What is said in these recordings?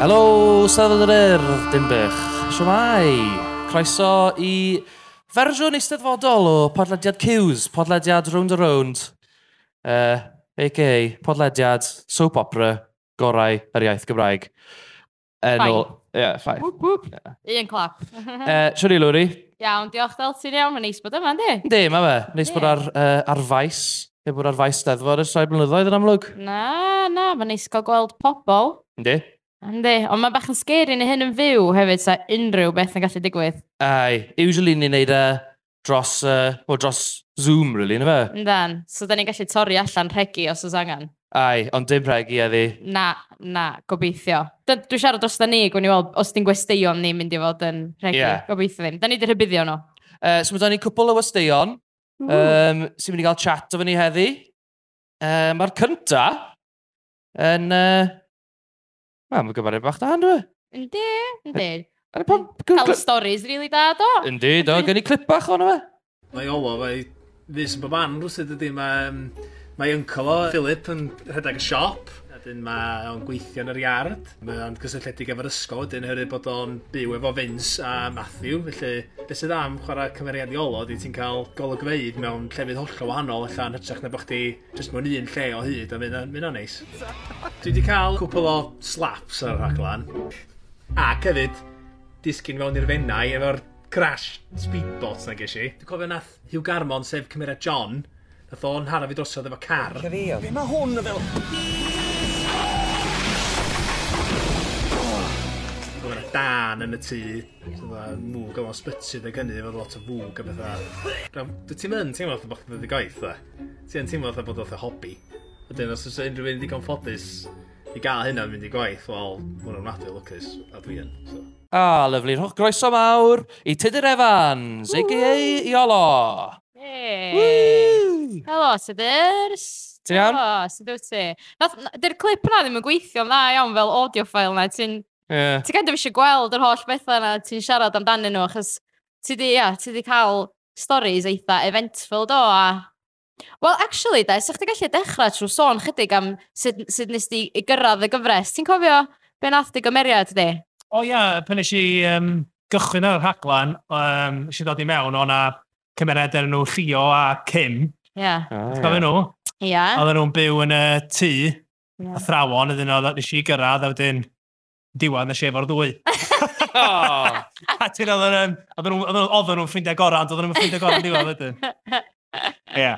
Helo, Steddfod yr Urdd, dim bych. Siwmai, croeso i fersiwn eisteddfodol o podlediad Cews, podlediad Round a Round, uh, a.k.a. podlediad soap opera gorau yr iaith Gymraeg. Yn Ie, yeah, ffaith. Whoop, whoop. Un clap. Uh, Siwni Lwri, Iawn, diolch del ti'n iawn, mae'n neis bod yma, ynddi? ynddi, mae fe. Neis bod ar, uh, ar faes, heb bod ar faes steddfod ers rhai blynyddoedd yn amlwg. Na, na, mae'n neis cael gweld pobl. Ynddi? Yndi, ond mae bach yn scary neu hyn yn fyw hefyd, sa unrhyw beth yn gallu digwydd. Ai, usually ni'n neud e dros, uh, well, dros Zoom, really, na fe? Yndan, so da ni'n gallu torri allan regi os oes angen. Ai, ond dim regi a ddi. Na, na, gobeithio. D dwi siarad dros da ni, gwn i weld, os di'n gwesteion ni'n mynd i fod yn regi, yeah. gobeithio ddim. Da ni di rhybuddio nhw. Uh, so mae da ni cwpl o westeion um, sy'n mynd i gael chat o fyny heddi. Uh, Mae'r cynta yn... Uh, Wel, mae'n gymeriad bach da, ynddo? E? Yndi, yndi. Cael stories, rili da, do? Yndi, do, gen i clip bach o'n fe. Mae Olo, mae fus yn bob man rwysyd ydy, mae... Mae uncle o, Philip, yn rhedeg y siop. Wedyn mae o'n gweithio yn yr iard. Mae o'n gysylltiedig efo'r ysgol, wedyn hyrwyd bod o'n byw efo Vince a Matthew. Felly, beth sydd am chwarae cymeriad i olo, di ti'n cael golygfeidd mewn llefydd hollol wahanol allan hytrach na bod chdi jyst mewn un lle o hyd a mynd o'n neis. Dwi wedi cael cwpl o slaps ar y rhaglan. Ac hefyd, disgyn mewn i'r fennau efo'r crash speedbots na ges i. Dwi'n cofio nath Hugh Garmon, sef cymeriad John, nath o'n hara fi drosodd efo car. Cyfio. Be mae hwn yn fel? mae yna dan yn y tŷ, So dda, mwg o'n osbyty dy gynnu, fod lot o fwg a bethau. Dwi ti'n mynd, teimlo fatha bod chdi'n ddigoeth, dda? Ti'n teimlo fatha bod fatha hobi. A dyn, os oes unrhyw un ddigon ffodus i gael hynna mynd i gwaith, wel, mwyn o'n radio lwcus, a dwi yn. So. A, lyflu. Groeso mawr i Tudur Evans, a.k.a. Iolo. Hey. Helo, Tudurs. Ti'n iawn? Helo, sy'n wyt ti. Dy'r clip yna ddim yn gweithio dda iawn fel audio file na, ti'n Yeah. Ti'n kind of eisiau gweld yr holl bethau yna, ti'n siarad amdanyn nhw, achos ti di, ia, ti di cael stories eitha eventful do, a... Wel, actually, da, sa'ch ti gallu dechrau trwy sôn chydig am sut, sut nes di i gyrraedd y gyfres. Ti'n cofio be nath di gymeriad di? O oh, ia, yeah, pan eisiau um, gychwyn ar rhaglan, um, eisiau dod i mewn, o'na cymeriad yn nhw Llio a Kim. Ia. Yeah. Oh, yeah. nhw? Ia. Yeah. Oedden nhw'n byw yn y tŷ, yeah. athrawon, ydyn nhw, eisiau gyrraedd, a wedyn diwan y sef o'r ddwy. A ti'n oedden nhw'n oedden nhw'n ffrindiau gorau, ond oedden nhw'n ffrindiau gorau diwan wedyn. Ie.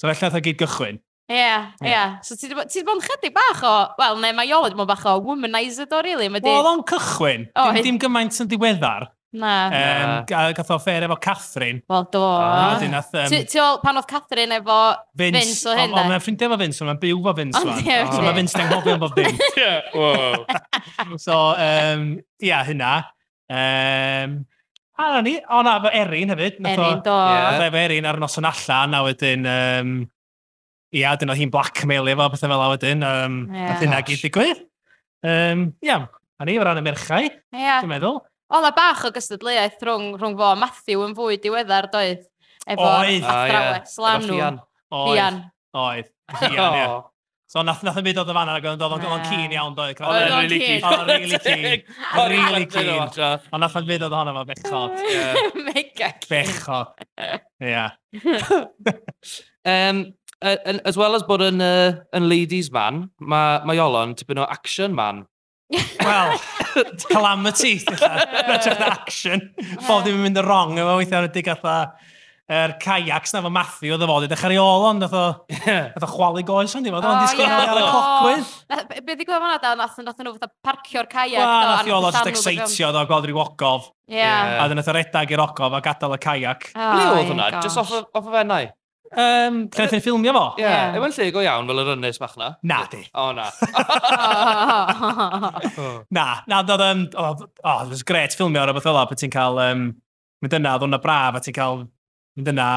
So felly nath o gyd gychwyn. Ie, yeah, ie. Yeah. Yeah. So ti wedi bod yn chydig bach o, wel, neu mae Iolwyd mae'n bach o womanizer do, really. Di... Wel, o'n cychwyn. Oh, dim, dim gymaint yn diweddar. Na. Um, gath o ffer efo Catherine. Wel, do. Ah, nath, um, ti, ti ol, pan oedd Catherine efo Vince, Vince o hyn? Ond mae'n ffrindiau efo Vince, ond mae'n byw efo Vince. Ond ie, So mae Vince yn hoffi am bob dim. Ie, So, um, ia, hynna. Um, a na ni, o na, efo Erin hefyd. Erin, do. Nath efo Erin ar noson allan, a wedyn... Um, ia, dyn oedd hi'n blackmail efo, pethau fel a wedyn. Um, yeah. Nath hynna gyd digwydd. Um, ia, a ni, fe ran y merchau, yeah. dwi'n meddwl. O, na bach o gystadleuaeth rhwng, rhwng fo Matthew yn fwy diweddar, doedd? Efo oedd. Ah, athrawes, ah, yeah. lanw. Fian. Oedd. Fian, ie. Oh. So nath nath yn byd oedd y fan yna, oedd o'n yeah. keen iawn doedd? Oedd o'n really keen. Oedd o'n really keen. Oedd o'n really keen. Ond nath yn byd oedd ohono fo, bechod. Mega keen. Bechod. Ia. As well as bod yn, uh, yn ladies man, mae ma Iolon tipyn o action man. Wel, calamity. Rydych na action. Bob ddim yn mynd y wrong efo weithio ar y dig atha er kayaks na fo Matthew oedd y fod, edrych ar ei olon, nath o, nath o chwalu goes ond i fod, ond i sgwrdd ar y cocwydd. Be di gwybod fanna da, nath nhw fatha parcio'r kayak. Wel, nath i olon just exeitio o gweld rhyw ogof. Ie. A dyn nath o redag i'r ogof a gadael y kayak. Ble oedd hwnna? Just off o fennau? Um, Gaeth ei ffilmio fo? Ie. Yeah. Ewan lle go iawn fel yr ynnes bach na. Na, di. O, na. na, na, dod yn... O, o, it was great ffilmio ar y beth fel pe ti'n cael... Um, mynd yna, ddod yna braf, a ti'n cael... Mynd yna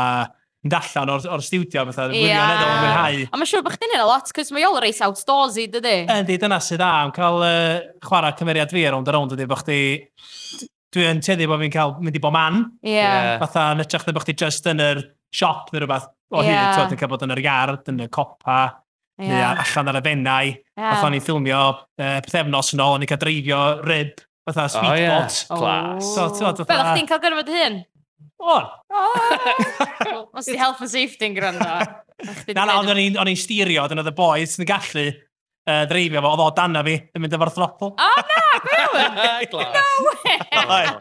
mynd allan o'r, or studio fatha, yeah. wirioneddol yn mwynhau. A mae'n siŵr bod chdi'n hynna lot, cos mae ôl reis outdoorsy, dydy? Yndi, dyna sydd da, am cael uh, chwarae cymeriad fi ar ond ar ond, dydy, bod chdi... Dwi'n teddi bod fi'n cael mynd i bo man. Ie. Yeah. Fatha, yn ytrach na bod chdi just yn yr siop neu rhywbeth o yeah. hyd, yn cael bod yn yr iard, yn y copa, yeah. neu allan ar y fennau. Yeah. Oedd o'n i'n ffilmio uh, pethefnos yn ôl, o'n i'n cael dreifio rib, fatha sweet oh, yeah. pot. Oh. So, tywed, fatha... Fel chdi'n cael gyrfod hyn? O'n. Os di health and safety yn gwrando. na, na, ond o'n i'n stirio, dyn oedd y boys yn gallu uh, dreifio fo, oedd o dan fi yn mynd efo'r throttle. O oh, na, gwirwyd! no way!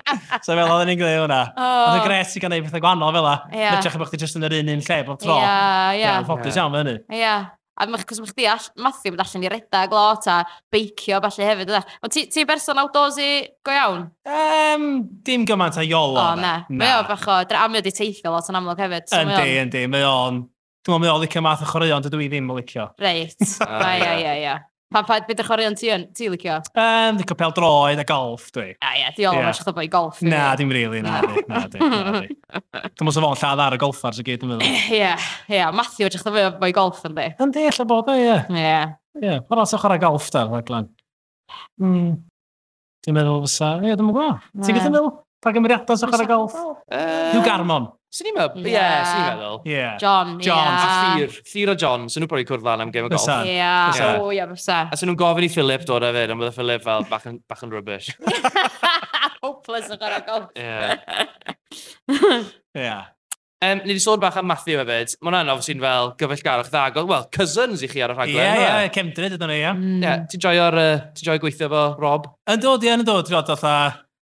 so fel oedd yn gwneud hwnna. Oedd y gres i gael ei pethau gwahanol fel la. Yeah. Nid bod chdi jyst yn yr un un lle bob tro. Ia, ia. Fodus iawn fe hynny. Ia. A cos mae all, Matthew bod allan i redag lot a beicio falle hefyd. Ond ti'n ti berson outdoorsy go iawn? Um, dim gymaint a iolo. O, na. Mae o bach o, a mae o di teithio lot yn amlwg hefyd. Yndi, yndi. Mae o'n Dwi'n meddwl, o licio math o chwaraeon, dydw i ddim o licio. Reit, ah, a ia, ia, ia. Pa, pa, beth y chwaraeon ti yn? Ti licio? Um, licio pel droed a golf, dwi. A ia, di olaf, eisiau bod i golf. Na, e? dim rili, na, di, na, di, na, di. Dwi'n meddwl fo'n lladd ar y golfars y gyd, dwi'n meddwl. Ia, ia, Matthew, eisiau bod bod i golf, yn di. Yn di, lle bod, ia. Ie. Ia, ond os chwarae golf, da, rhaglan. Mm. Dwi'n meddwl fysa, ie, dwi'n meddwl. Ti'n gyda'n meddwl? Pa gymeriadau sy'n chwarae golf? Hugh Garmon. Swn i'n meddwl, ie, swn i'n meddwl. Ie. John, ie. John, a Thir, Thir o John, swn nhw'n probably cwrdd lan am game o golf. Ie, o ie, fysa. A swn nhw'n gofyn i Philip dod â fyd, ond bydde Philip fel bach yn, bach yn rubbish. Hopeless yn gorau golf. Ie. Ie. Um, ni wedi sôn bach am Matthew hefyd. Mae hwnna'n ofyn sy'n fel gyfellgarwch ddagol. Wel, cousins i chi ar y rhaglen. Ie, yeah, ie, yeah, cemdryd ydyn ni, ie. Mm. Ie, ti'n joio'r, uh, ti joio gweithio fo, Rob? Yn dod, ie, yn dod. Ti'n dod, fatha,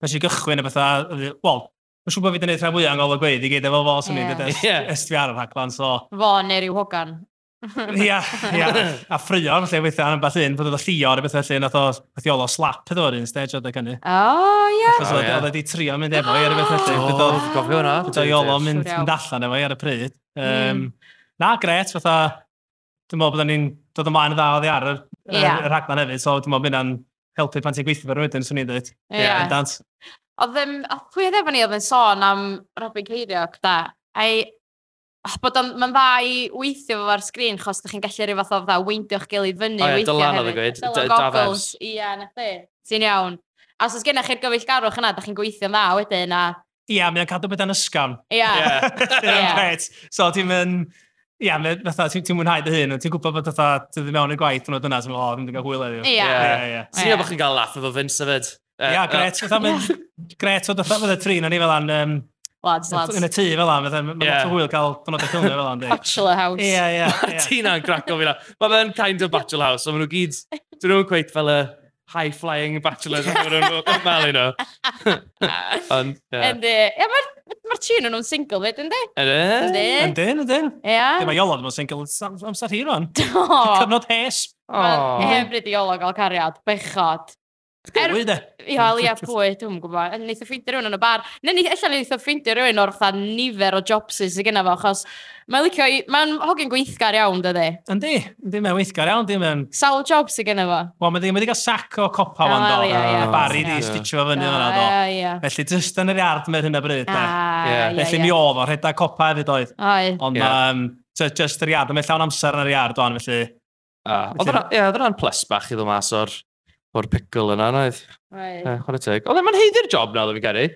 nes i gychwyn y bethau, wel, Mae'n siŵr bod fi wedi gwneud rhan fwyaf yng ngol gweud i gyd efo fo sy'n yeah. ni'n ar y rhaglan, so... Fo neu rhyw hogan. Ia, ia. A ffrio, felly weithio yn beth un, bod oedd o llio ar y bethau lle, nath o bethau o slap ydw o'r un stage oedd e y cynnu. O, ia. Achos oedd wedi e trio mynd efo i ar y bethau lle. O, oedd gofio hwnna. Beth oedd iolo mynd allan efo i ar y pryd. Mm. Na, gret, fatha... Dwi'n meddwl bod ni'n dod ymlaen y dda oedd i ar y rhaglan hefyd, so dwi'n meddwl bod hynna'n helpu pan ti'n gweithio fe rwy'n, swn i'n dweud. Ia. Oedd ddim, oedd pwy oedd efo ni oedd yn sôn am Robin Ceiriog, da. Ai, oh, bod o'n, mae'n dda i weithio fo ar sgrin, chos ydych chi'n gallu rhyw fath o fydda, weindio'ch gilydd fyny, o, weithio dylan hefyd. Dylan oedd y goggles. Ia, na thi. Ti'n iawn. A os oes gennych chi'r gyfeillgarwch yna, ydych chi'n gweithio'n dda wedyn, a... Ia, mae'n cadw beth yn ysgam. Ia. Ia, gret. So, ti'n mynd... Ia, fatha, ti'n ti mwynhau dy hun, ti'n gwybod bod fatha, ti ddim mewn y gwaith, ond yna, ti'n meddwl, o, ddim wedi cael hwyl heddiw. Ia. Ia, ia. Ti'n gwybod bod chi'n cael laff efo Vince hefyd? Ia, yeah, gret. Uh, yeah. Gret, oedd oedd y trin, o'n i fel an... Um, lads, lads. Yn y tŷ fel an, mae'n yeah. lot o hwyl cael dynod y ffilmio fel an. Bachelor House. Ia, ia. Tina'n graco fi na. Mae fe'n kind of Bachelor House, so maen nhw gyd... Dyn nhw'n gweith fel y high-flying bachelors yn nhw'n yn fel yno. Ond, ie. Yndi. Ie, mae'r tîn nhw'n single fyd, yndi? Ydy. Yndi. Yndi, yndi. Ie. Mae Iolod yn single amser hi rwan. Cyfnod hes. Hefyd i Iolod gael cariad, bechod. Er... Pwy de? Ia, ia, pwy, dwi'n gwybod. Neith o ffeindio rhywun yn y bar. Neu ni, allan neith o ffeindio rhywun o'r fatha nifer o jobsys sydd gyda fo, achos mae'n licio, i, mae'n hogyn gweithgar iawn, dydy. Yndi, yndi, mae'n weithgar iawn, dim yn... Sawl job sydd gyda fo. Wel, mae'n wedi cael sac o copa ah, o'n do. Bari di stitio fo fyny ah, fyna do. Felly, jyst yn yr iard mewn hyn o bryd, de. Ah, felly, mi oedd o, rhedeg copa hefyd oedd. Ond, jyst yr iard, mae'n llawn amser yn yr iard, o'n, felly... Oedd yna'n plus bach i ddod mas o'r o'r pickle yna, naeth. Eh, Chwarae teg. Oedd e'n heiddi'r job na, oedd fi'n caru.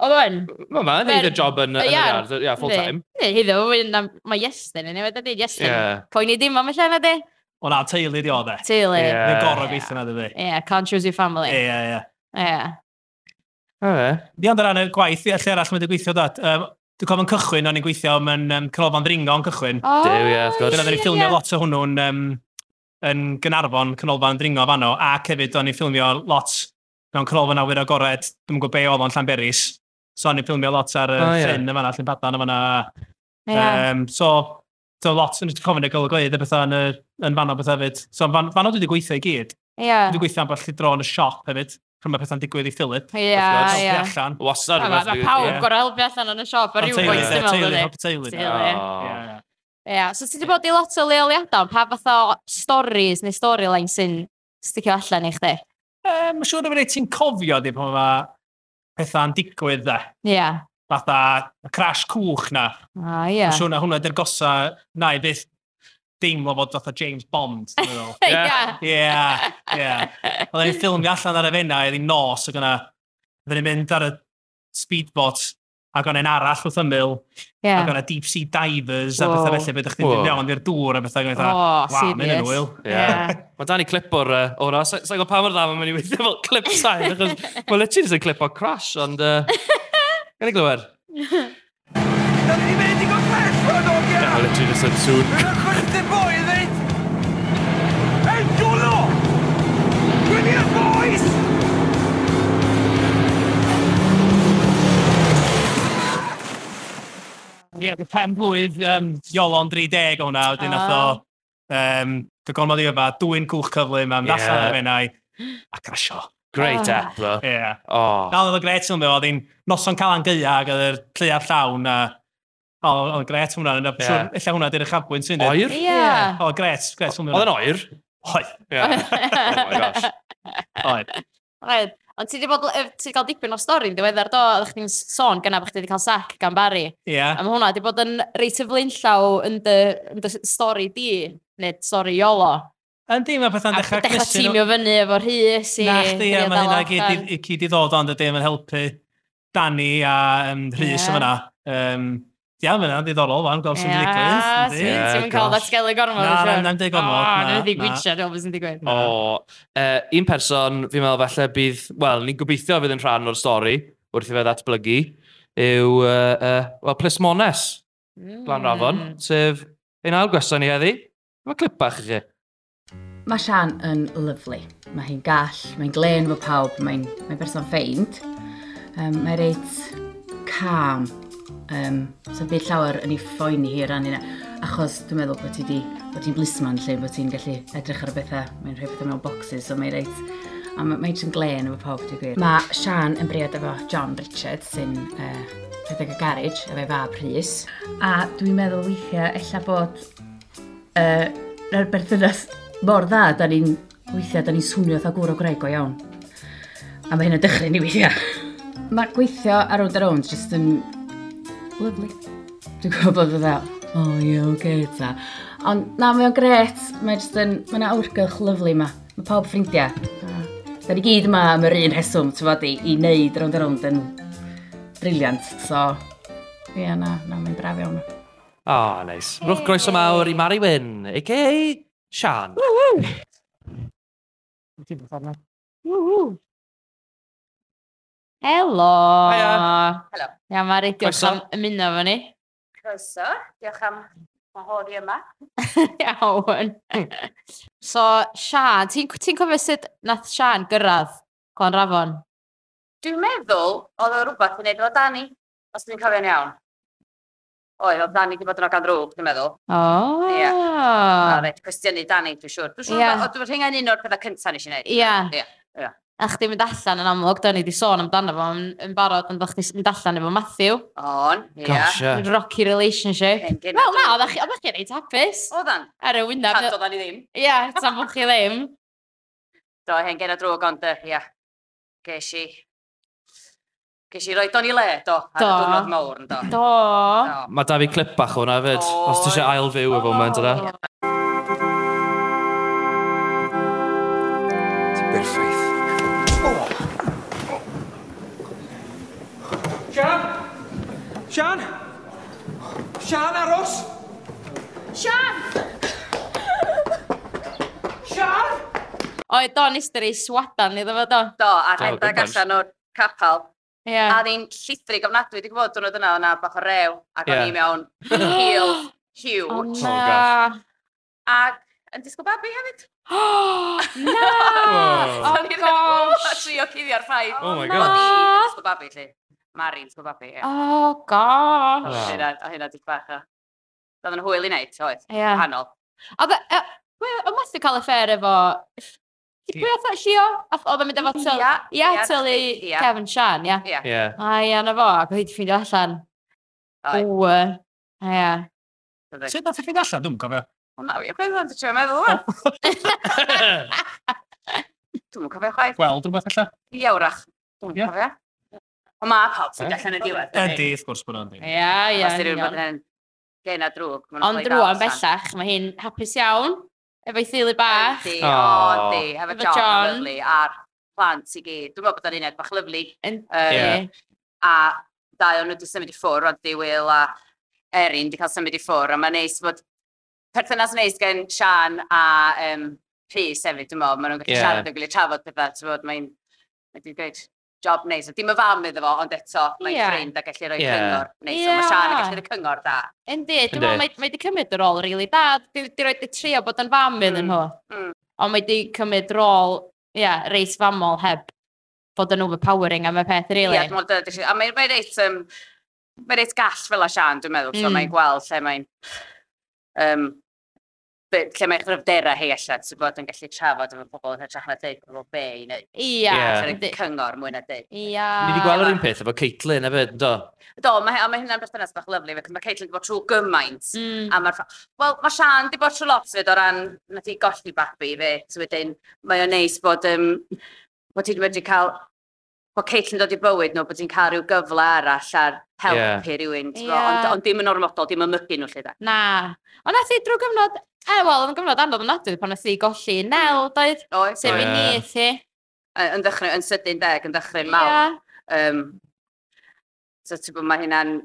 Oedd o'n? Mae ma, neud y job yn, yn yr ardd, ia, full time. Ne, hyddo, mae Iestyn yn ei wedi, Iestyn. Poeni dim am y llen ydy. O na, teulu di oedd e. Teulu. Neu gorau gweithio na dydi. Ie, can't choose your family. Ie, ie. Ie. Ie. Di ond o ran y gwaith, ie, lle arall mae wedi gweithio dat. Um, Dwi'n cofio'n cychwyn, o'n i'n gweithio mewn um, Canolfan Ddringo yn cychwyn. O, oh, Dew, ie, yeah, of course. Dyna ddyn ni'n ffilmio lot o hwnnw'n um, yn Gynarfon, canolfan dringo fan o, ac hefyd o'n i'n ffilmio lot mewn canolfan awyr agored, dwi'n gwybod be oedd o'n Llanberis. So o'n i'n ffilmio lot ar y oh, llyn yeah. yn fanna, llyn badan yn fanna. Yeah. Um, so, so lot, e, yn ydych cofyn y golyg gleid y bethau yn, yn fanno beth hefyd. So fan, fanno dwi wedi gweithio i gyd. Yeah. Dwi wedi gweithio am bod bach llidro yn y siop hefyd rhwng mae pethau'n digwydd i Philip. Ie, ie. allan. Wastad. Mae pawb gorau helpu allan yn y siop ar rhyw bwynt, dwi'n meddwl. Teulu, helpu teulu. Ie, yeah. so ti wedi bod i lot o leoliadau, pa fath o stories neu storyline sy'n sticio allan i chdi? Um, Mae'n siŵr o fod ti'n cofio di pan mae pethau'n digwydd dde. Ie. Yeah. Fatha crash cwch na. Ah, ie. Yeah. Mae'n siŵr na hwnna dy'r gosa na i byth deimlo fod fatha James Bond. Ie. Ie. Ie. Oedden ni'n ffilmio allan ar y fenna, oedd hi'n nos, oedd yna, oedden ni'n mynd ar y speedbot ac o'n un arall wrth ymyl, yeah. ac o'n deep sea divers a bethau felly, beth chdi'n mynd mewn i'r dŵr a bethau, o'n wow, mae'n yn wyl. Mae dan i clip o'r o'r o, sa'n gwybod pa mor dda mae'n mynd i weithio fel clip sain, achos mae literally just yn clip o'r crash, ond Uh, gan i glywed. Da ni mynd i gael crash o'r nogia! Mae'n literally just yn sŵn. Mae'n chwerthu boi ddweud! Hei, Jolo! Gwini y boys! pen blwydd um, Iolon 30 o hwnna, wedyn nath o... Um, Gormod i yma, dwy'n cwch cyflym am yeah. ddallan ar fennau, a crasio. Great ah. app, ddo. Ie. Yeah. Oh. Dal oedd y gret yn ddo, oedd hi'n noson calan gyia, ac oedd yr lleiaf llawn a... O, oedd gret hwnna, yn yeah. siwr, illa hwnna di'r uchafbwynt sy'n dweud. Oer? Ie. O, gret, gret hwnna. Oedd yn oer? Oed. Oed. Oed. Ond ti wedi bod, ti wedi cael dipyn o stori yn diweddar do, oeddech chdi'n sôn gyna bod chdi wedi cael sac gan Barry. Ie. Yeah. A mae hwnna wedi bod yn reit y flinllaw yn dy, yn dy stori di, neu stori Iolo. Yndi, mae pethau'n dechrau cnesio. A dechrau tîmio fyny efo rhys i... Na, chdi, a mae hynna gyd i, i, i, i, i, i, i, i, i, i, i, i, i, i, i, i, Ia, fyna, diddorol, fan, gweld sy'n digwydd. Ia, ti'n mynd cael ddatgelu gormod. Na, na, ddim gormod. O, na, ddim gwynsiad, dwi'n meddwl sy'n digwydd. O, un person, fi'n meddwl falle bydd, wel, ni'n gobeithio fydd yn rhan o'r stori, wrth i fe ddatblygu, yw, uh, uh, wel, Plismones, mm. Glan Rafon, sef ein ail gwestiwn ni heddi. Mae clip bach i chi. Mae Sian yn lyflu. Mae hi'n gall, mae'n glen fo pawb, mae'n mae berson ffeind. Um, mae'n reit calm Um, so byd llawer yn ei ffoeni hi ran hynna. Achos dwi'n meddwl bod ti di, bod ti'n blisman lle, bod ti'n gallu edrych ar y bethau. Mae'n rhoi bethau mewn boxes, so mae'n reit... A mae'n mae yn glen efo pawb, dwi'n gwir. Mae Sian yn briod efo John Richard, sy'n uh, rhedeg y garage, efo'i fab Rhys. A dwi'n meddwl weithiau, ella bod... Uh, yr berthynas mor dda, da ni'n weithiau, da ni'n swnio oedd gwr o greg o iawn. A mae hyn yn dychryn i weithiau. Mae gweithio ar round a round jyst yn lyflu. Dwi'n gwybod bod fydda, o oh, ie, oge, okay, ta. Ond na, mae o'n gret, mae jyst yn, mae yna awrgylch lyflu yma. Mae pawb ffrindiau. Da ni gyd yma am yr un rheswm, ti'n fod, i, i wneud rownd a rownd yn briliant. So, ie, yeah, na, na, mae'n braf iawn. O, oh, neis. Nice. Rwch groeso mawr i Mari Wyn, a.k.a. Sian. Hello. Hiya. Helo! Ia, mae rei, diolch Croeso. am ymuno fo ni. Croeso, diolch am mahori yma. Iawn. so, Sian, ti'n ti cofio sut nath Sian gyrraedd Clon Rafon? Dwi'n meddwl oedd o rhywbeth i wneud o Dani, os dwi'n cofio'n iawn. Oedd, oedd Dani wedi bod yn ogan drwg, dwi'n meddwl. O. Oh. Ie. Yeah. Rhaid, cwestiynu Dani, dwi'n siŵr. Dwi'n siŵr, yeah. dwi'n rhengen un o'r pethau cyntaf nes i wneud. Ie. Yeah. Ie. Yeah a chdi mynd allan yn amlwg, da ni wedi sôn amdano fo yn, yn barod, ond da chdi mynd allan efo Matthew. On, ie. Gosh, ie. Rocky relationship. Wel, na, oedd chi chi'n reit hapus. Oeddan. Ar y wynaf. Tad oeddan ni ddim. Ie, tan bod chi ddim. Do, hen gen y drwg, ond, ie. Ges i... Ges i roed o'n i le, do, ar do. y diwrnod mawr, do. Do. do. Mae da fi clip bach hwnna hefyd, os ti eisiau ail fyw efo hwnna, dyna. Ti'n berffaith. Sian! Sian, aros! Sian! Sian! Oed o'n i swadan iddo fo do. Do, a rhedag allan o'r capal. Yeah. A ddi'n llithri gofnadwy, dwi'n gwybod dwrnod yna o'na bach o rew, ac o'n i mewn heel, hiw. O na! Oh, ac yn disgwyl babi hefyd. na! Oh, oh gosh! O'n i'n trio cuddio'r ffaith. Oh my gosh! O'n i'n disgwyl babi, lli. Mari'n sgwyl babi, ie. Oh, gosh! O hynna, o hynna di bach o... Doedd yn hwyl i wneud, oedd? Ie. Yeah. Hanol. Oedd e... o, must cael affair efo... Pwy oedd e llio? Oedd yn mynd efo tyl... Ia, tylu Kevin Sian, ia. Ia. A ia, na fo, ac oedd hi wedi ffeindio allan. Ww. Ia. E. Sut nath e ffeindio allan, dwi'n cofio? O, na, ia, beth oedd e'n meddwl, wan? Dwi'n cofio chwaith. Gweld rhywbeth allan? Iawrach. Dwi'n cofio. Ond mae pawb sy'n gallu yn y diwedd. Ydy, wrth gwrs bod o'n ddim. Ia, ia. Os di rhywun bod yn gen a drwg. Ond drwan bellach, mae hi'n hapus iawn. Efo'i theulu bach. Ydy, o, ydy. Efo John, lyflu, a'r plant i gyd. Dwi'n meddwl bod o'n uned bach lyflu. A dau o'n nhw wedi symud i ffwrdd, ond di Will a Erin wedi cael symud i ffwrdd. A mae'n neis bod perthynas neis gen Sian a um, Rhys hefyd, dwi'n meddwl. Mae nhw'n gallu siarad yn gilydd trafod pethau. Mae'n Mae wedi dweud, job neis. Dim y fam iddo fo, ond eto, mae'n yeah. ffrind a gallu rhoi yeah. cyngor neis. Yeah. Mae Sian yn gallu rhoi cyngor da. Yndi, dwi'n meddwl, mae wedi cymryd y rôl rili really da. Di, di roed y trio bod yn fam mm, iddyn nhw. Mm. Ond mae wedi cymryd rôl, ia, yeah, reis famol heb bod yn overpowering am y peth, rili. Really. Ia, dwi'n meddwl, a mae'n mae reit, um, mae reit gall fel a Sian, dwi'n meddwl, mm. so mae'n gweld lle mae'n... Um, lle mae'ch rhyfderau hei allan, sy'n bod yn gallu trafod efo pobl yn hytrach na dweud pobl be i neu... Ia. Yeah. Cyngor mwy na dweud. Ia. Ni wedi gweld yr un peth efo Caitlin efo, do? Do, mae, mae hynna'n beth bach lyflu, fe mae Caitlin wedi bod trwy gymaint. Mm. A mae'r... Wel, mae Sian wedi bod trwy lot fyd o ran, na di golli babi fe, so wedyn, mae o'n neis bod... Um, bod ti'n wedi cael bod Caitlin dod i bywyd nhw, bod ti'n cael rhyw gyfle arall ar helpu yeah. rhywun. Yeah. Ond, ond dim yn ormodol, dim yn mygu nhw lle da. Na. Ond nath i drwy gyfnod, e, wel, yn gyfnod anodd yn adwydd pan nath i golli Nel, mm. doedd? Oes. Sef i ni thi. Yn ddechrau, yn sydyn deg, yn ddechrau mawr. Yeah. Um, so, ti'n bod, mae hynna'n...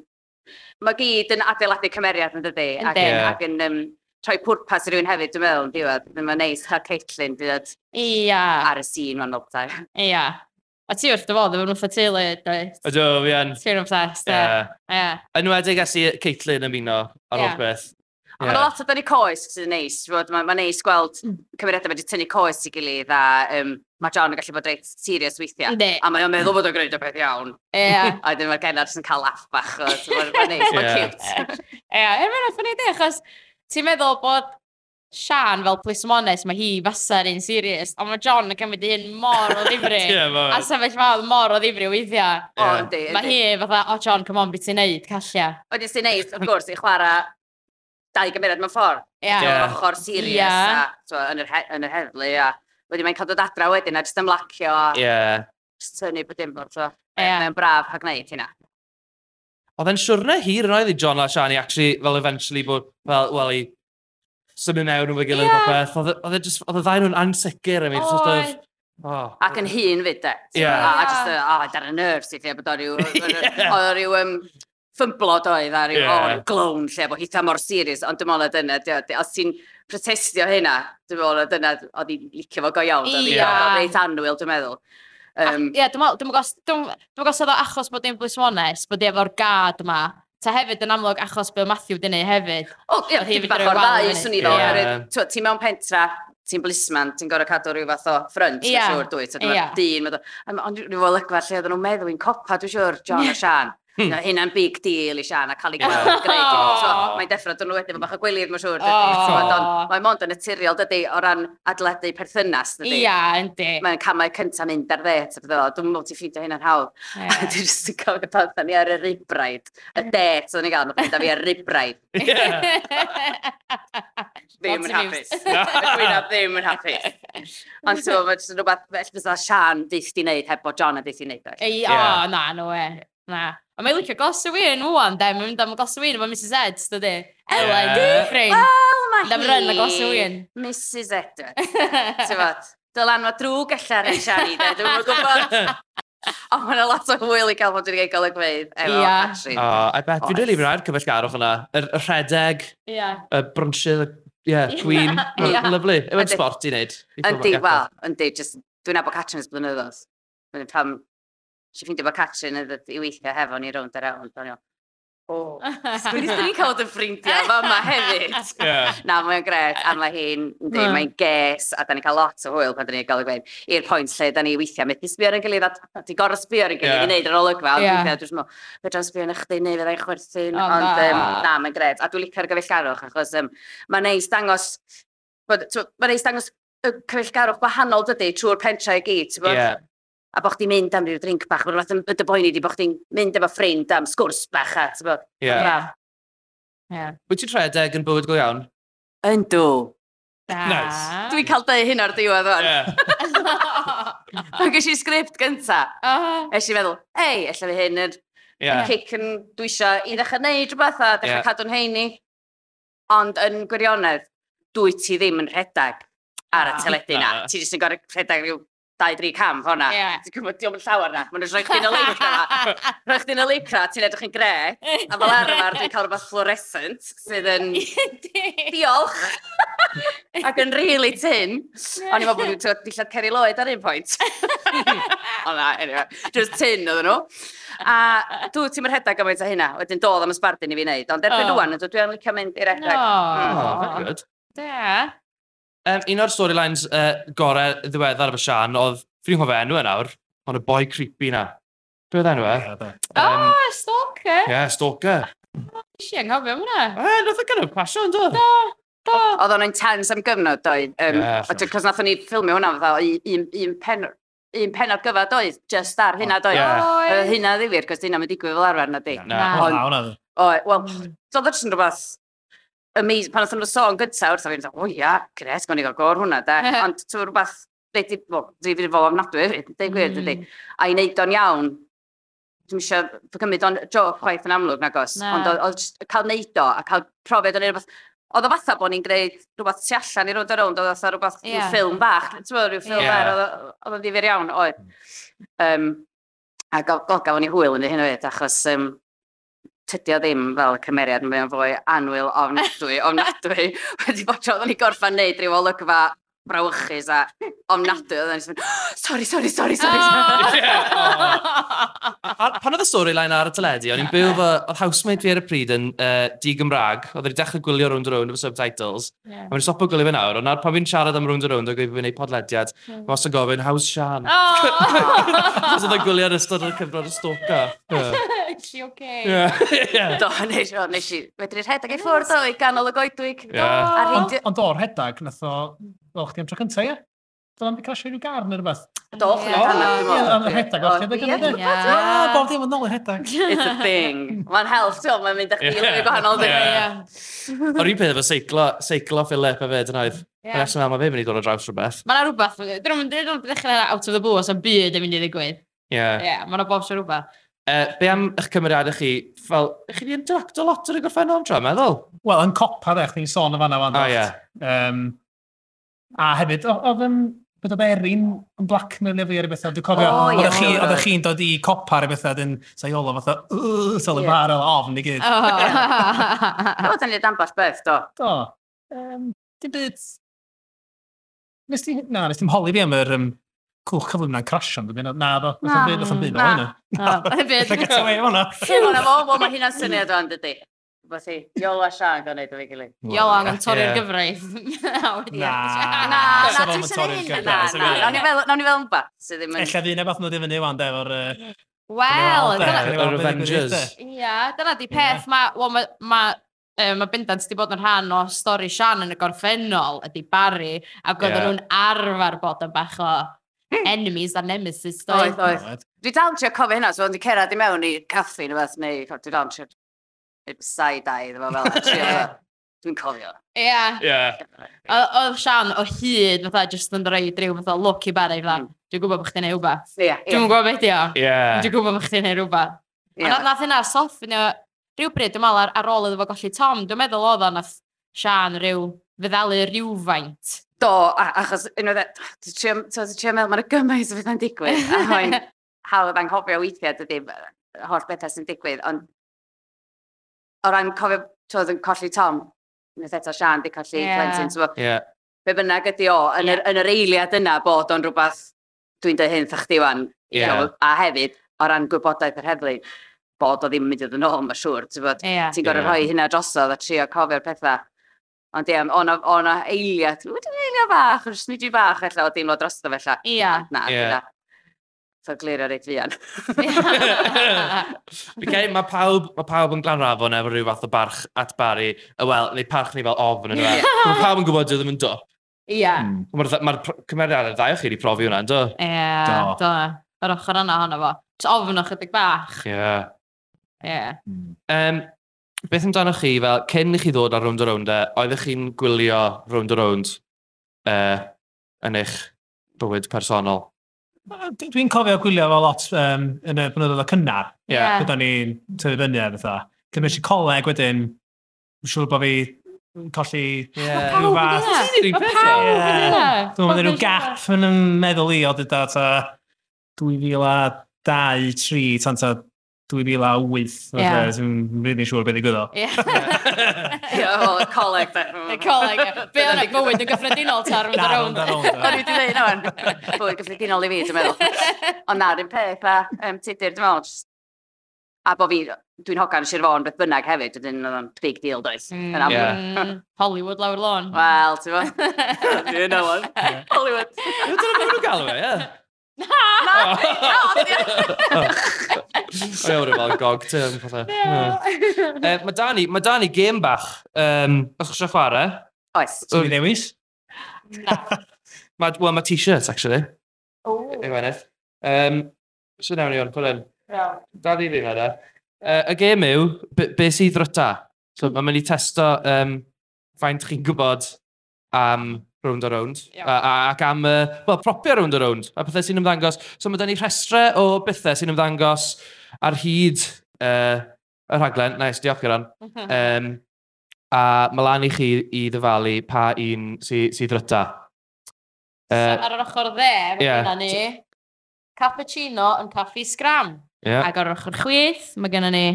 Mae gyd yn adeiladu cymeriad yn dydi, ac yn, yeah. ac yn um, troi pwrpas i rywun hefyd, dwi'n meddwl, yn diwedd. Mae'n neis cael Caitlin, dwi'n Ia. Ar y sîn, mae'n nôl Ia. A ti wrth dy fodd efo'n fatha teulu, does? Ydw, fi yn. Ti'n obsessed, ie. Ie. Yn wedi'i gasi Caitlin ymuno ar yeah. beth. Yeah. Ond lot o dynnu coes sydd yn neis. Mae'n ma neis gweld mm. cymeriadau wedi tynnu coes i gilydd a um, mae John yn gallu bod reit serious weithiau. Ne. A mae o'n meddwl bod o'n gwneud o beth iawn. Ie. A wedyn mae'r genod yn cael laff bach. Mae'n neis, mae'n cute. Ie, mae'n ffynnu di, achos ti'n meddwl bod Sian fel plismones, mae hi fasa'r un serious, ond mae John yn cymryd un mor o ddifri. a sefyll fel mor o ddifri weithiau. O, ynddi. Mae hi fatha, o John, come on, beth ti'n neud, callia. O, nes ti'n neud, wrth gwrs, i chwarae dau gymeriad mewn ffordd. Ie. Yeah. Ochr serious, yeah. a, so, yn, yr yn yr heddlu, a wedyn mae'n cael dod adra wedyn, a jyst ymlacio. Ie. Yeah. Jyst tynnu bod dim bod. so. Yeah. Mae'n braf ha gwneud hynna. Oedd e'n siwrna hir yn oedd i John a Sian i actually, fel eventually bod, fel, wel, i symud mewn yn gilydd yeah. popeth. Oedd e just, oedd y ddau nhw'n ansicr am ei, just of, Oh. Ac yn hun fyd, de. Yeah. A, a just, oh, dar y nerves i lle bod o ryw, yeah. o ryw um, ffymblod oedd a ryw, yeah. oh, glown lle bod hitha mor serious, ond dim ond dyna, os ti'n protestio hynna, dim ond dyna, oedd i'n licio fo go iawn, oedd i'n reit anwyl, dwi'n meddwl. Um, Ie, yeah, dwi'n meddwl, dwi'n meddwl, dwi'n meddwl, achos bod i'n blismones, bod i efo'r gad yma, ta hefyd yn amlwg achos Bill Matthew dyn ni hefyd. O, oh, ia, ti'n bach o'r ddau, swn i fel. Ti'n mewn pentra, ti'n blisman, ti'n gorau cadw rhyw fath o ffrynt, yeah. siŵr, dwi. Ti'n yeah. dyn, ond rhyw o lygfa lle oedden nhw'n meddwl i'n copa, dwi'n siwr, John a Sian. Hmm. Hynna'n big deal i Sian a cael ei gweld greu. So, mae'n deffro dyn nhw wedyn, bach o gwylir mae'n siŵr. Oh. mae'n mond yn naturiol dydy o ran adledu perthynas dydy. Ia, yndi. Mae'n camau cyntaf mynd ar ddet. Dwi'n mwyn ti'n ffeindio hynna'n hawdd. Yeah. A dwi'n just yn cofio pan dda ni ar y ribraid. Y det o'n i gael, mae'n dda fi ar ribraid. Ddim yn hapus. Dwi'n ddim yn hapus. Ond so, mae'n rhywbeth, felly fysa Sian ddys di wneud heb bod John a ddys di wneud. O, na, no e. Na. A mae'n licio gos y wyn, wwan, de, mae'n mynd am gos y wyn efo Mrs Ed, dydy. Elen, yeah. ffrind. Wel, mae hi. Dam ryn y gos y wyn. Mrs Edwards. Tyfod, dylan ma drwg allan yn siari, de, dwi'n gwybod. O, mae'n lot o hwyl i cael bod yn gael y gweud. Efo, yeah. Patrick. Oh, I bet. Fi'n rili rhaid cyfeillgarwch yna. Y rhedeg, yeah. y brunchio, ie, gwyn. Yeah. Lovely. Yw e'n sport i wneud. Yndi, wel, yndi, just, dwi'n abo Catrin ys blynyddoedd. Pam Si ffeindio bod Catrin yn i weithio hefo ni rownd ar ewn. Dwi'n o, oh. sgwrs ni'n cael dy ffrindiau fo yma hefyd. Yeah. Na, mae'n gred, a mae hi'n, yeah. mae'n ges, a da ni'n cael lot o hwyl pan da ni'n gael ei gwein, i'r pwynt lle da ni weithio, methu sbio ar ein gilydd, a ti gorau sbio ar ein gilydd yeah. i wneud yr olygfa, a yeah. dwi'n meddwl, fedra'n sbio na chdi, neu fyddai'n chwerthin, oh, ond na, um, na mae'n gred. A dwi'n licio'r gyfeillgarwch, achos um, mae'n neis dangos, mae'n neis dangos y cyfeillgarwch gwahanol dydy trwy'r pentra i gyd, ti'n yeah a bod chdi'n mynd am ryw drink bach, mae'n rhywbeth y boeni di bod chdi'n mynd efo ffrind am sgwrs bach a ti'n Ie. Ie. Wyt ti'n rhedeg yn bywyd go iawn? Yndw. Nice. Dwi'n cael dau hyn o'r diwedd o'n. Ie. Pan gysi sgript gynta, oh. eisiau meddwl, ei, efallai fi hyn yr yeah. cic yn dwi eisiau i ddechrau neud rhywbeth a dechrau yeah. cadw'n heini. Ond yn gwirionedd, dwi ti ddim yn rhedeg ar y teledu na. Ti jyst yn gorau rhedeg rhyw 2-3 cam hwnna. Yeah. Ti'n gwybod, diolch yn llawer na. Mae'n rhoi chdi'n y leicra. rhoi chdi'n y leicra, ti'n edrych yn gre. A fel arfer, dwi'n cael rhywbeth fluorescent sydd yn... diolch! Ac yn really tin. O'n i'n meddwl bod nhw'n dillad Ceri Lloyd ar un pwynt. o na, anyway. Just tin oedden nhw. A dwi ti'n mynd rhedeg gymaint o hynna. Wedyn doedd am ysbardyn i fi wneud. Ond erbyn oh. rwan, dwi'n licio mynd i'r edrych. Mm. Oh, mm. very good. Da. Um, un o'r storylines uh, gorau ddiweddar efo Sian oedd, fi'n cofio enw e nawr, ond y boi creepy na. Be oedd enw e? Um, oh, stalker! Ie, yeah, stalker. Isi anghofio hwnna. E, nath o gynnu pasio, ynddo? Do, do. Oedd o'n intense am gyfnod, doedd. Um, yeah, Cos nath ni ffilmio hwnna fatha un, un pen un penod gyfa doedd, just ar hynna doedd. Yeah. Hynna ddifir, cos dyna mynd digwydd fel arfer na di. Na, hwnna. Wel, mm. doedd yn rhywbeth amazing, pan oedden nhw'n sôn gyntaf wrth fi'n dweud, o ia, gres, gwni gael gor hwnna, da. Ond ti'n rhywbeth, dwi wedi fod ofnadwy hefyd, dweud gwir, dydy. A i wneud o'n iawn, dwi'n eisiau cymryd o'n joc chwaith yn amlwg nag os, ond oedd cael neud o, a cael profiad o'n rhywbeth, oedd o fatha bod ni'n gwneud rhywbeth tu allan i rwnd o rownd, oedd fatha rhywbeth yeah. ffilm bach, ti'n bod, rhyw ffilm yeah. oedd o'n ddifur iawn, oedd. Um, a gael gafon ni hwyl yn y hyn o hyd, achos um, tydi o ddim fel y cymeriad, mae o'n fwy anwyl ofnadwy, ofnadwy. Wedi bod tro, oedden ni gorffa'n neud rhyw olygfa brawychus a ofnadwy, oedden ni'n mynd, sori, sori, sori, sori. Oh! Oh. Pan oedd y storyline ar y teledu, o'n i'n byw fo, oedd housemate fi ar y pryd yn uh, di-Gymraeg, oedd wedi dechrau gwylio round round efo subtitles, yeah. a mae'n stopo gwylio fe nawr, ond pan fi'n siarad am round round, oedd gwybod fi'n gwneud podlediad, hmm. mae os yn gofyn, how's Sian? Oh! oedd y gwylio ar ystod o'r cyfnod y stoca. Is she okay? Yeah. Do, nes i, nes i, wedyn i'r rhedag i ffwrdd o, i ganol y goedwig. Yeah. Ond o'r hedag, nath o, o, chdi am tro cyntaf, ie? Doedd o'n crasio rhyw gar neu rhywbeth. Do, chdi o'n canol. Ie, rhedag o'r rhedag yn ymwneud. Ie, bob dim yn ôl i'r rhedag. It's a thing. Mae'n help, ti'n mae'n mynd â chdi i'r gwahanol ddim. O'r un peth efo seiclo, seiclo Philip a fe, dyna oedd. Yeah. Nes yma, mae fe'n mynd i ddod o draws rhywbeth. Mae'n rhywbeth, dyn nhw'n dechrau out of the blue os y byd yn mynd i ddigwydd. Ie. Ie, mae'n o bob sy'n rhywbeth. Uh, be am eich cymeriadau chi, fel, ych chi wedi interacto lot ar y gorffennol tro, meddwl? Wel, yn copa dde, chdi'n sôn o fanna fan. Oh, yeah. um, a hefyd, oedd yn, Bydd o berin yn blackmail efo i ar y bethau, dwi'n cofio, oh, oedd chi, oedd chi'n dod i copa ar y bethau, dyn saiolo fatha, sal y bar o ofn i gyd. Oedd yn ei damball beth, do. Do. Um, dim byd... Nes ti, na, nes ti'n holi fi am yr um, cwch cyflym na'n crasio, yn na do, nath o'n byd, nath o'n byd, na, na, nath o'n get away o'na. Ti'n o'n fo, mae hynna'n syniad o'n dydy. Fythi, Iol a Sian gan neud o fi gilydd. Iol ang yn torri'r gyfraith. Na, na, na, dwi'n sy'n ei hyn. Na, na, nawn ni fel yn bat. Ella ddyn ebath nhw ddim yn iwan, de, o'r... Wel, dyna... Revengers. Ia, dyna di peth, mae um, ma, bendant wedi bod yn rhan o stori Sian yn y gorffennol ydy Barry, ac oedden nhw'n arfer bod yn bach o Hmm. enemies a nemesis. Oedd, oedd. Dwi dal yn trio cofio hynna, so ond i cerad i mewn i caffi neu beth, neu dwi dal yn trio side-eye, ddim fel yna. Dwi'n cofio. Ie. Ie. Oedd Sian o hyd, fatha, just yn rhoi drew, fatha, look i bari, fatha, hmm. dwi'n gwybod bod chdi'n neud rhywbeth. Ie. Dwi'n gwybod beth o. Ie. Dwi'n gwybod bod chdi'n neud rhywbeth. A nath hynna soffnio, rhywbryd, dwi'n meddwl, ar ôl iddo fo golli Tom, dwi'n meddwl oedd o nath Sian rhyw feddalu rhywfaint Do, a, achos unwaith e, ti'n trio meddwl, mae'n gymaint o bethau'n digwydd, a mae'n hawdd anghofio weithiau, dydy, holl bethau sy'n digwydd, ond o ran cofio, ti'n yn colli Tom, nes eto Sian, di colli yeah. Clentin, So, bod, yeah. be bynnag ydi o, yn, yeah. yr, yn yr eiliad yna bod o'n rhywbeth, dwi'n dweud hyn, thach di wan, yeah. a hefyd, o ran gwybodaeth yr heddlu, bod o ddim yn mynd i ddod yn ôl, mae'n siŵr, ti'n bod, yeah. ti'n gorau yeah. rhoi hynna drosodd a trio cofio'r pethau Ond ie, o'n o'n eiliad, wedi'n eiliad bach, yn smidri bach, alla, o deimlo drosto felly. alla. Ia. Na, yeah. So glirio reit fian. okay, mae pawb, ma pawb yn glanrafon efo rhyw fath o barch at Barry. Wel, neu parch ni fel ofn yn yma. Mae pawb yn gwybod ddim yn do. Ia. Yeah. Mae'r ma, ma cymeriadau ddau o chi wedi profi hwnna, do? Ie, yeah, do. do. Yr ochr yna honno fo. Ofn o chydig bach. Ie. Yeah. Ie. Yeah. Um, beth amdano chi, fel, cyn i chi ddod ar round o round e, oeddech chi'n gwylio round o round uh, yn eich bywyd personol? Dwi'n cofio gwylio fel lot um, yn y blynyddoedd o cynnar. Ie. Yeah. Byddwn ni'n tyfu fyny ar ytho. Cymryd i coleg wedyn, yn siŵr bod fi colli yeah. rhyw fath. Mae pawb yn yna. Dwi'n meddwl rhyw gap yn meddwl i o dyda ta 2002, 3, tan ta 2008. Yeah. Dwi'n rydyn siŵr beth i gwyddo. Ie. Coleg, de. Coleg, Be o'n bywyd yn gyffredinol ta rwy'n ar ôl. O'n i wedi dweud o'n bywyd gyffredinol i fi, dwi'n meddwl. Ond na'r un peth a um, tudur, dwi'n meddwl, a bo fi, dwi'n hogan Sir Fôn beth bynnag hefyd, wedyn oedd o'n big deal does. Mm, yeah. Hmm. Hollywood lawr lôn. Wel, ti'n fawr. Dwi'n Hollywood. Dwi'n meddwl nhw'n galw e, ie. Na! Ie, wedi fel gog te. Mae Dani, mae Dani gêm bach. Um, os eisiau chwarae? Oes. Ti'n newis? Na. Mae well, ma t-shirt, actually. Oh. Yw. Um, so newn ni o'n, pwlen. Dani fi, yna. Uh, e. y gêm yw, be sydd ryta? So, mae'n mynd i testo um, faint chi'n gwybod am um, round a round. Yeah. A, a, ac am, uh, well, propio round a round. A pethau sy'n ymddangos. So mae da ni rhestre o bethau sy'n ymddangos ar hyd uh, y rhaglen. Nice, diolch Geran. um, mhm. a mae lan i chi i ddyfalu pa un sydd sy ryta. Uh, so, ar yr ochr dde, fe yeah. ni, cappuccino yn caffi sgram. Yeah. Ac ar yr ochr chwith, mae gennym ni...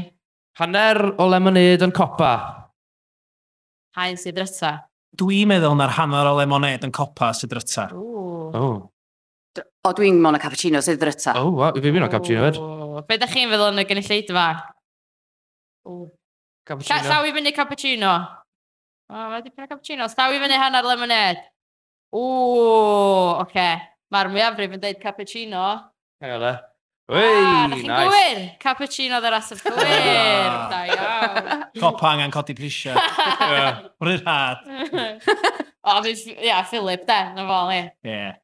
Hanner o lemonade yn copa. Haen sydd ryta. Dwi'n meddwl na'r hanner o lemonade yn copa sydd ryta. Oh. O, dwi'n mon o cappuccino sydd ryta. O, oh, wa, fi'n mynd o cappuccino ed. Be da chi'n feddwl yn y gynulleid fa? Cappuccino. Llaw i fyny cappuccino. O, mae dipyn o cappuccino. Llaw i fyny hanner lemonade. O, oce. Okay. Mae'r mwyafrif yn dweud cappuccino. Hei, ole. Wei, ah, nice. Gwir, cappuccino dda rasaf gwir. Da iawn. Copa angen codi prisiau. Rwy'r had. O, ia, Philip, de, na fo, ni. Ie.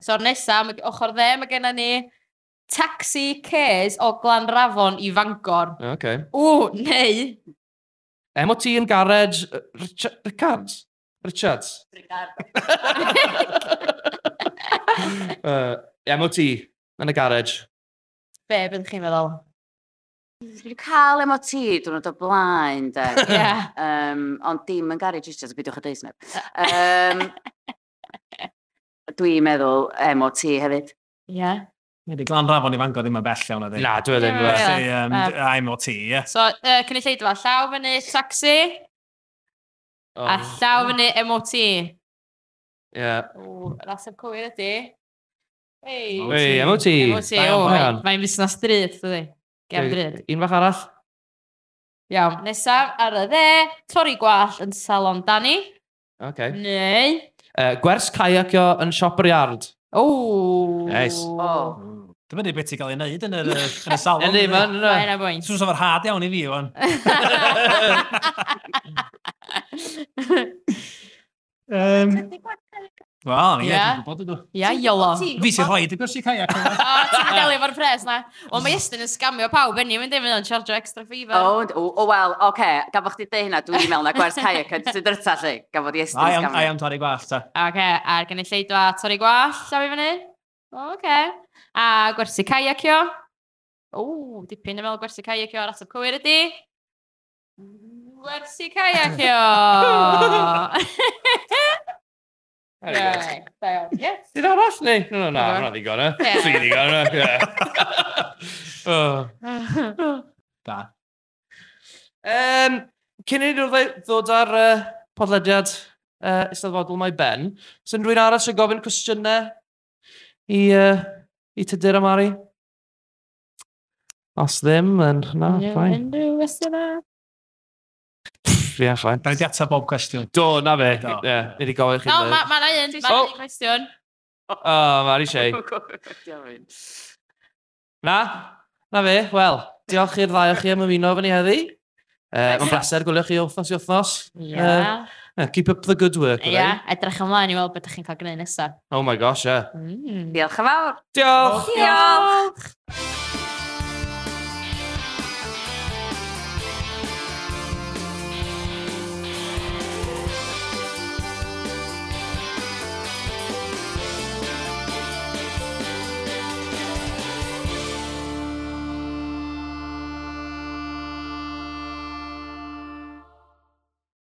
So, nesaf, ochr dde, mae gennym ni taxi cares o Glanrafon i Fangor. Okay. O, neu... MOT yn garage... Richard, Richards? Richards? Richard. uh, MOT yn y garage. Be, byddwch chi'n meddwl? Dwi wedi cael MOT dwrnod o blaen, de. Yeah. Um, ond dim yn Gary Richards, bydwch o deus neb. Um, Dwi'n meddwl MOT hefyd. Ie. Yeah. Mae wedi glan rafon i fangor ddim yn bell iawn ydy. Na, dwi ddim yn bell. Um, I'm o ti, ie. So, uh, cynnig lleid yma, llaw fyny taxi. oh. a llaw fyny MOT. Ie. Yeah. O, rasef cywir ydy. Ei, hey, MOT. MOT, o, mae'n busnes drud, dydy. Gem drud. Un fach arall. Iawn, nesaf ar y dde, torri gwall yn salon Dani. Okay. Neu... Uh, gwers caiacio yn siop yr iard. O! Nice. Oh. Dyma ni beth i gael ei wneud yn y, yn y salon. Ydy, man. Mae'n a bwynt. Swn sofo'r had iawn i fi, wan. um, Wel, ie, dwi'n gwybod ydw. Ie, iolo. Fi sy'n rhoi dy gwersi caiac. O, ti'n delio efo'r pres na. O, mae Estyn yn scamio pawb enni, mynd i fynd o'n charge extra fever. O, o, o wel, oce, okay. gafod chdi deu hynna, dwi'n meddwl na gwers caiac yn sy'n dyrta lle, gafod i Estyn scamio. I am torri gwall, ta. Oce, a'r gen i lleidwa torri gwall, a fi fyny? Oce. A gwersi caiac o? O, dipyn yn meddwl gwersi caiac o ar ateb cywir ydi. Gwersi caiac o! Ie, da iawn. Ie. Did arall neu? No, no, na, hwnna ddigon e. Tri ddigon e, ie. Da. Um, cyn i ni ddod ar uh, podlediad uh, Eisteddfodol Mae Ben, sy'n rwy'n arall yn gofyn cwestiynau i, uh, i tydur am Ari? Os ddim, yn na, ffain. Unrhyw westiynau? Ie, yeah, ffain. Da ni di atab bob cwestiwn. Do, na fe. Do. Yeah, ni wedi gofyn chi. No, mae ma na un. Mae na un cwestiwn. O, mae'r eisiau. Na? Na fe, wel. Diolch i'r ddau o chi am ymuno fan i heddi. Uh, Mae'n blaser gwylio chi wythnos i wythnos. Yeah. Uh, keep up the good work. Ie, yeah, edrych ymlaen i weld beth ydych chi'n cael gwneud nesaf. Oh my gosh, ie. Yeah. Mm. Diolch yn fawr. Diolch! Diolch! Diolch.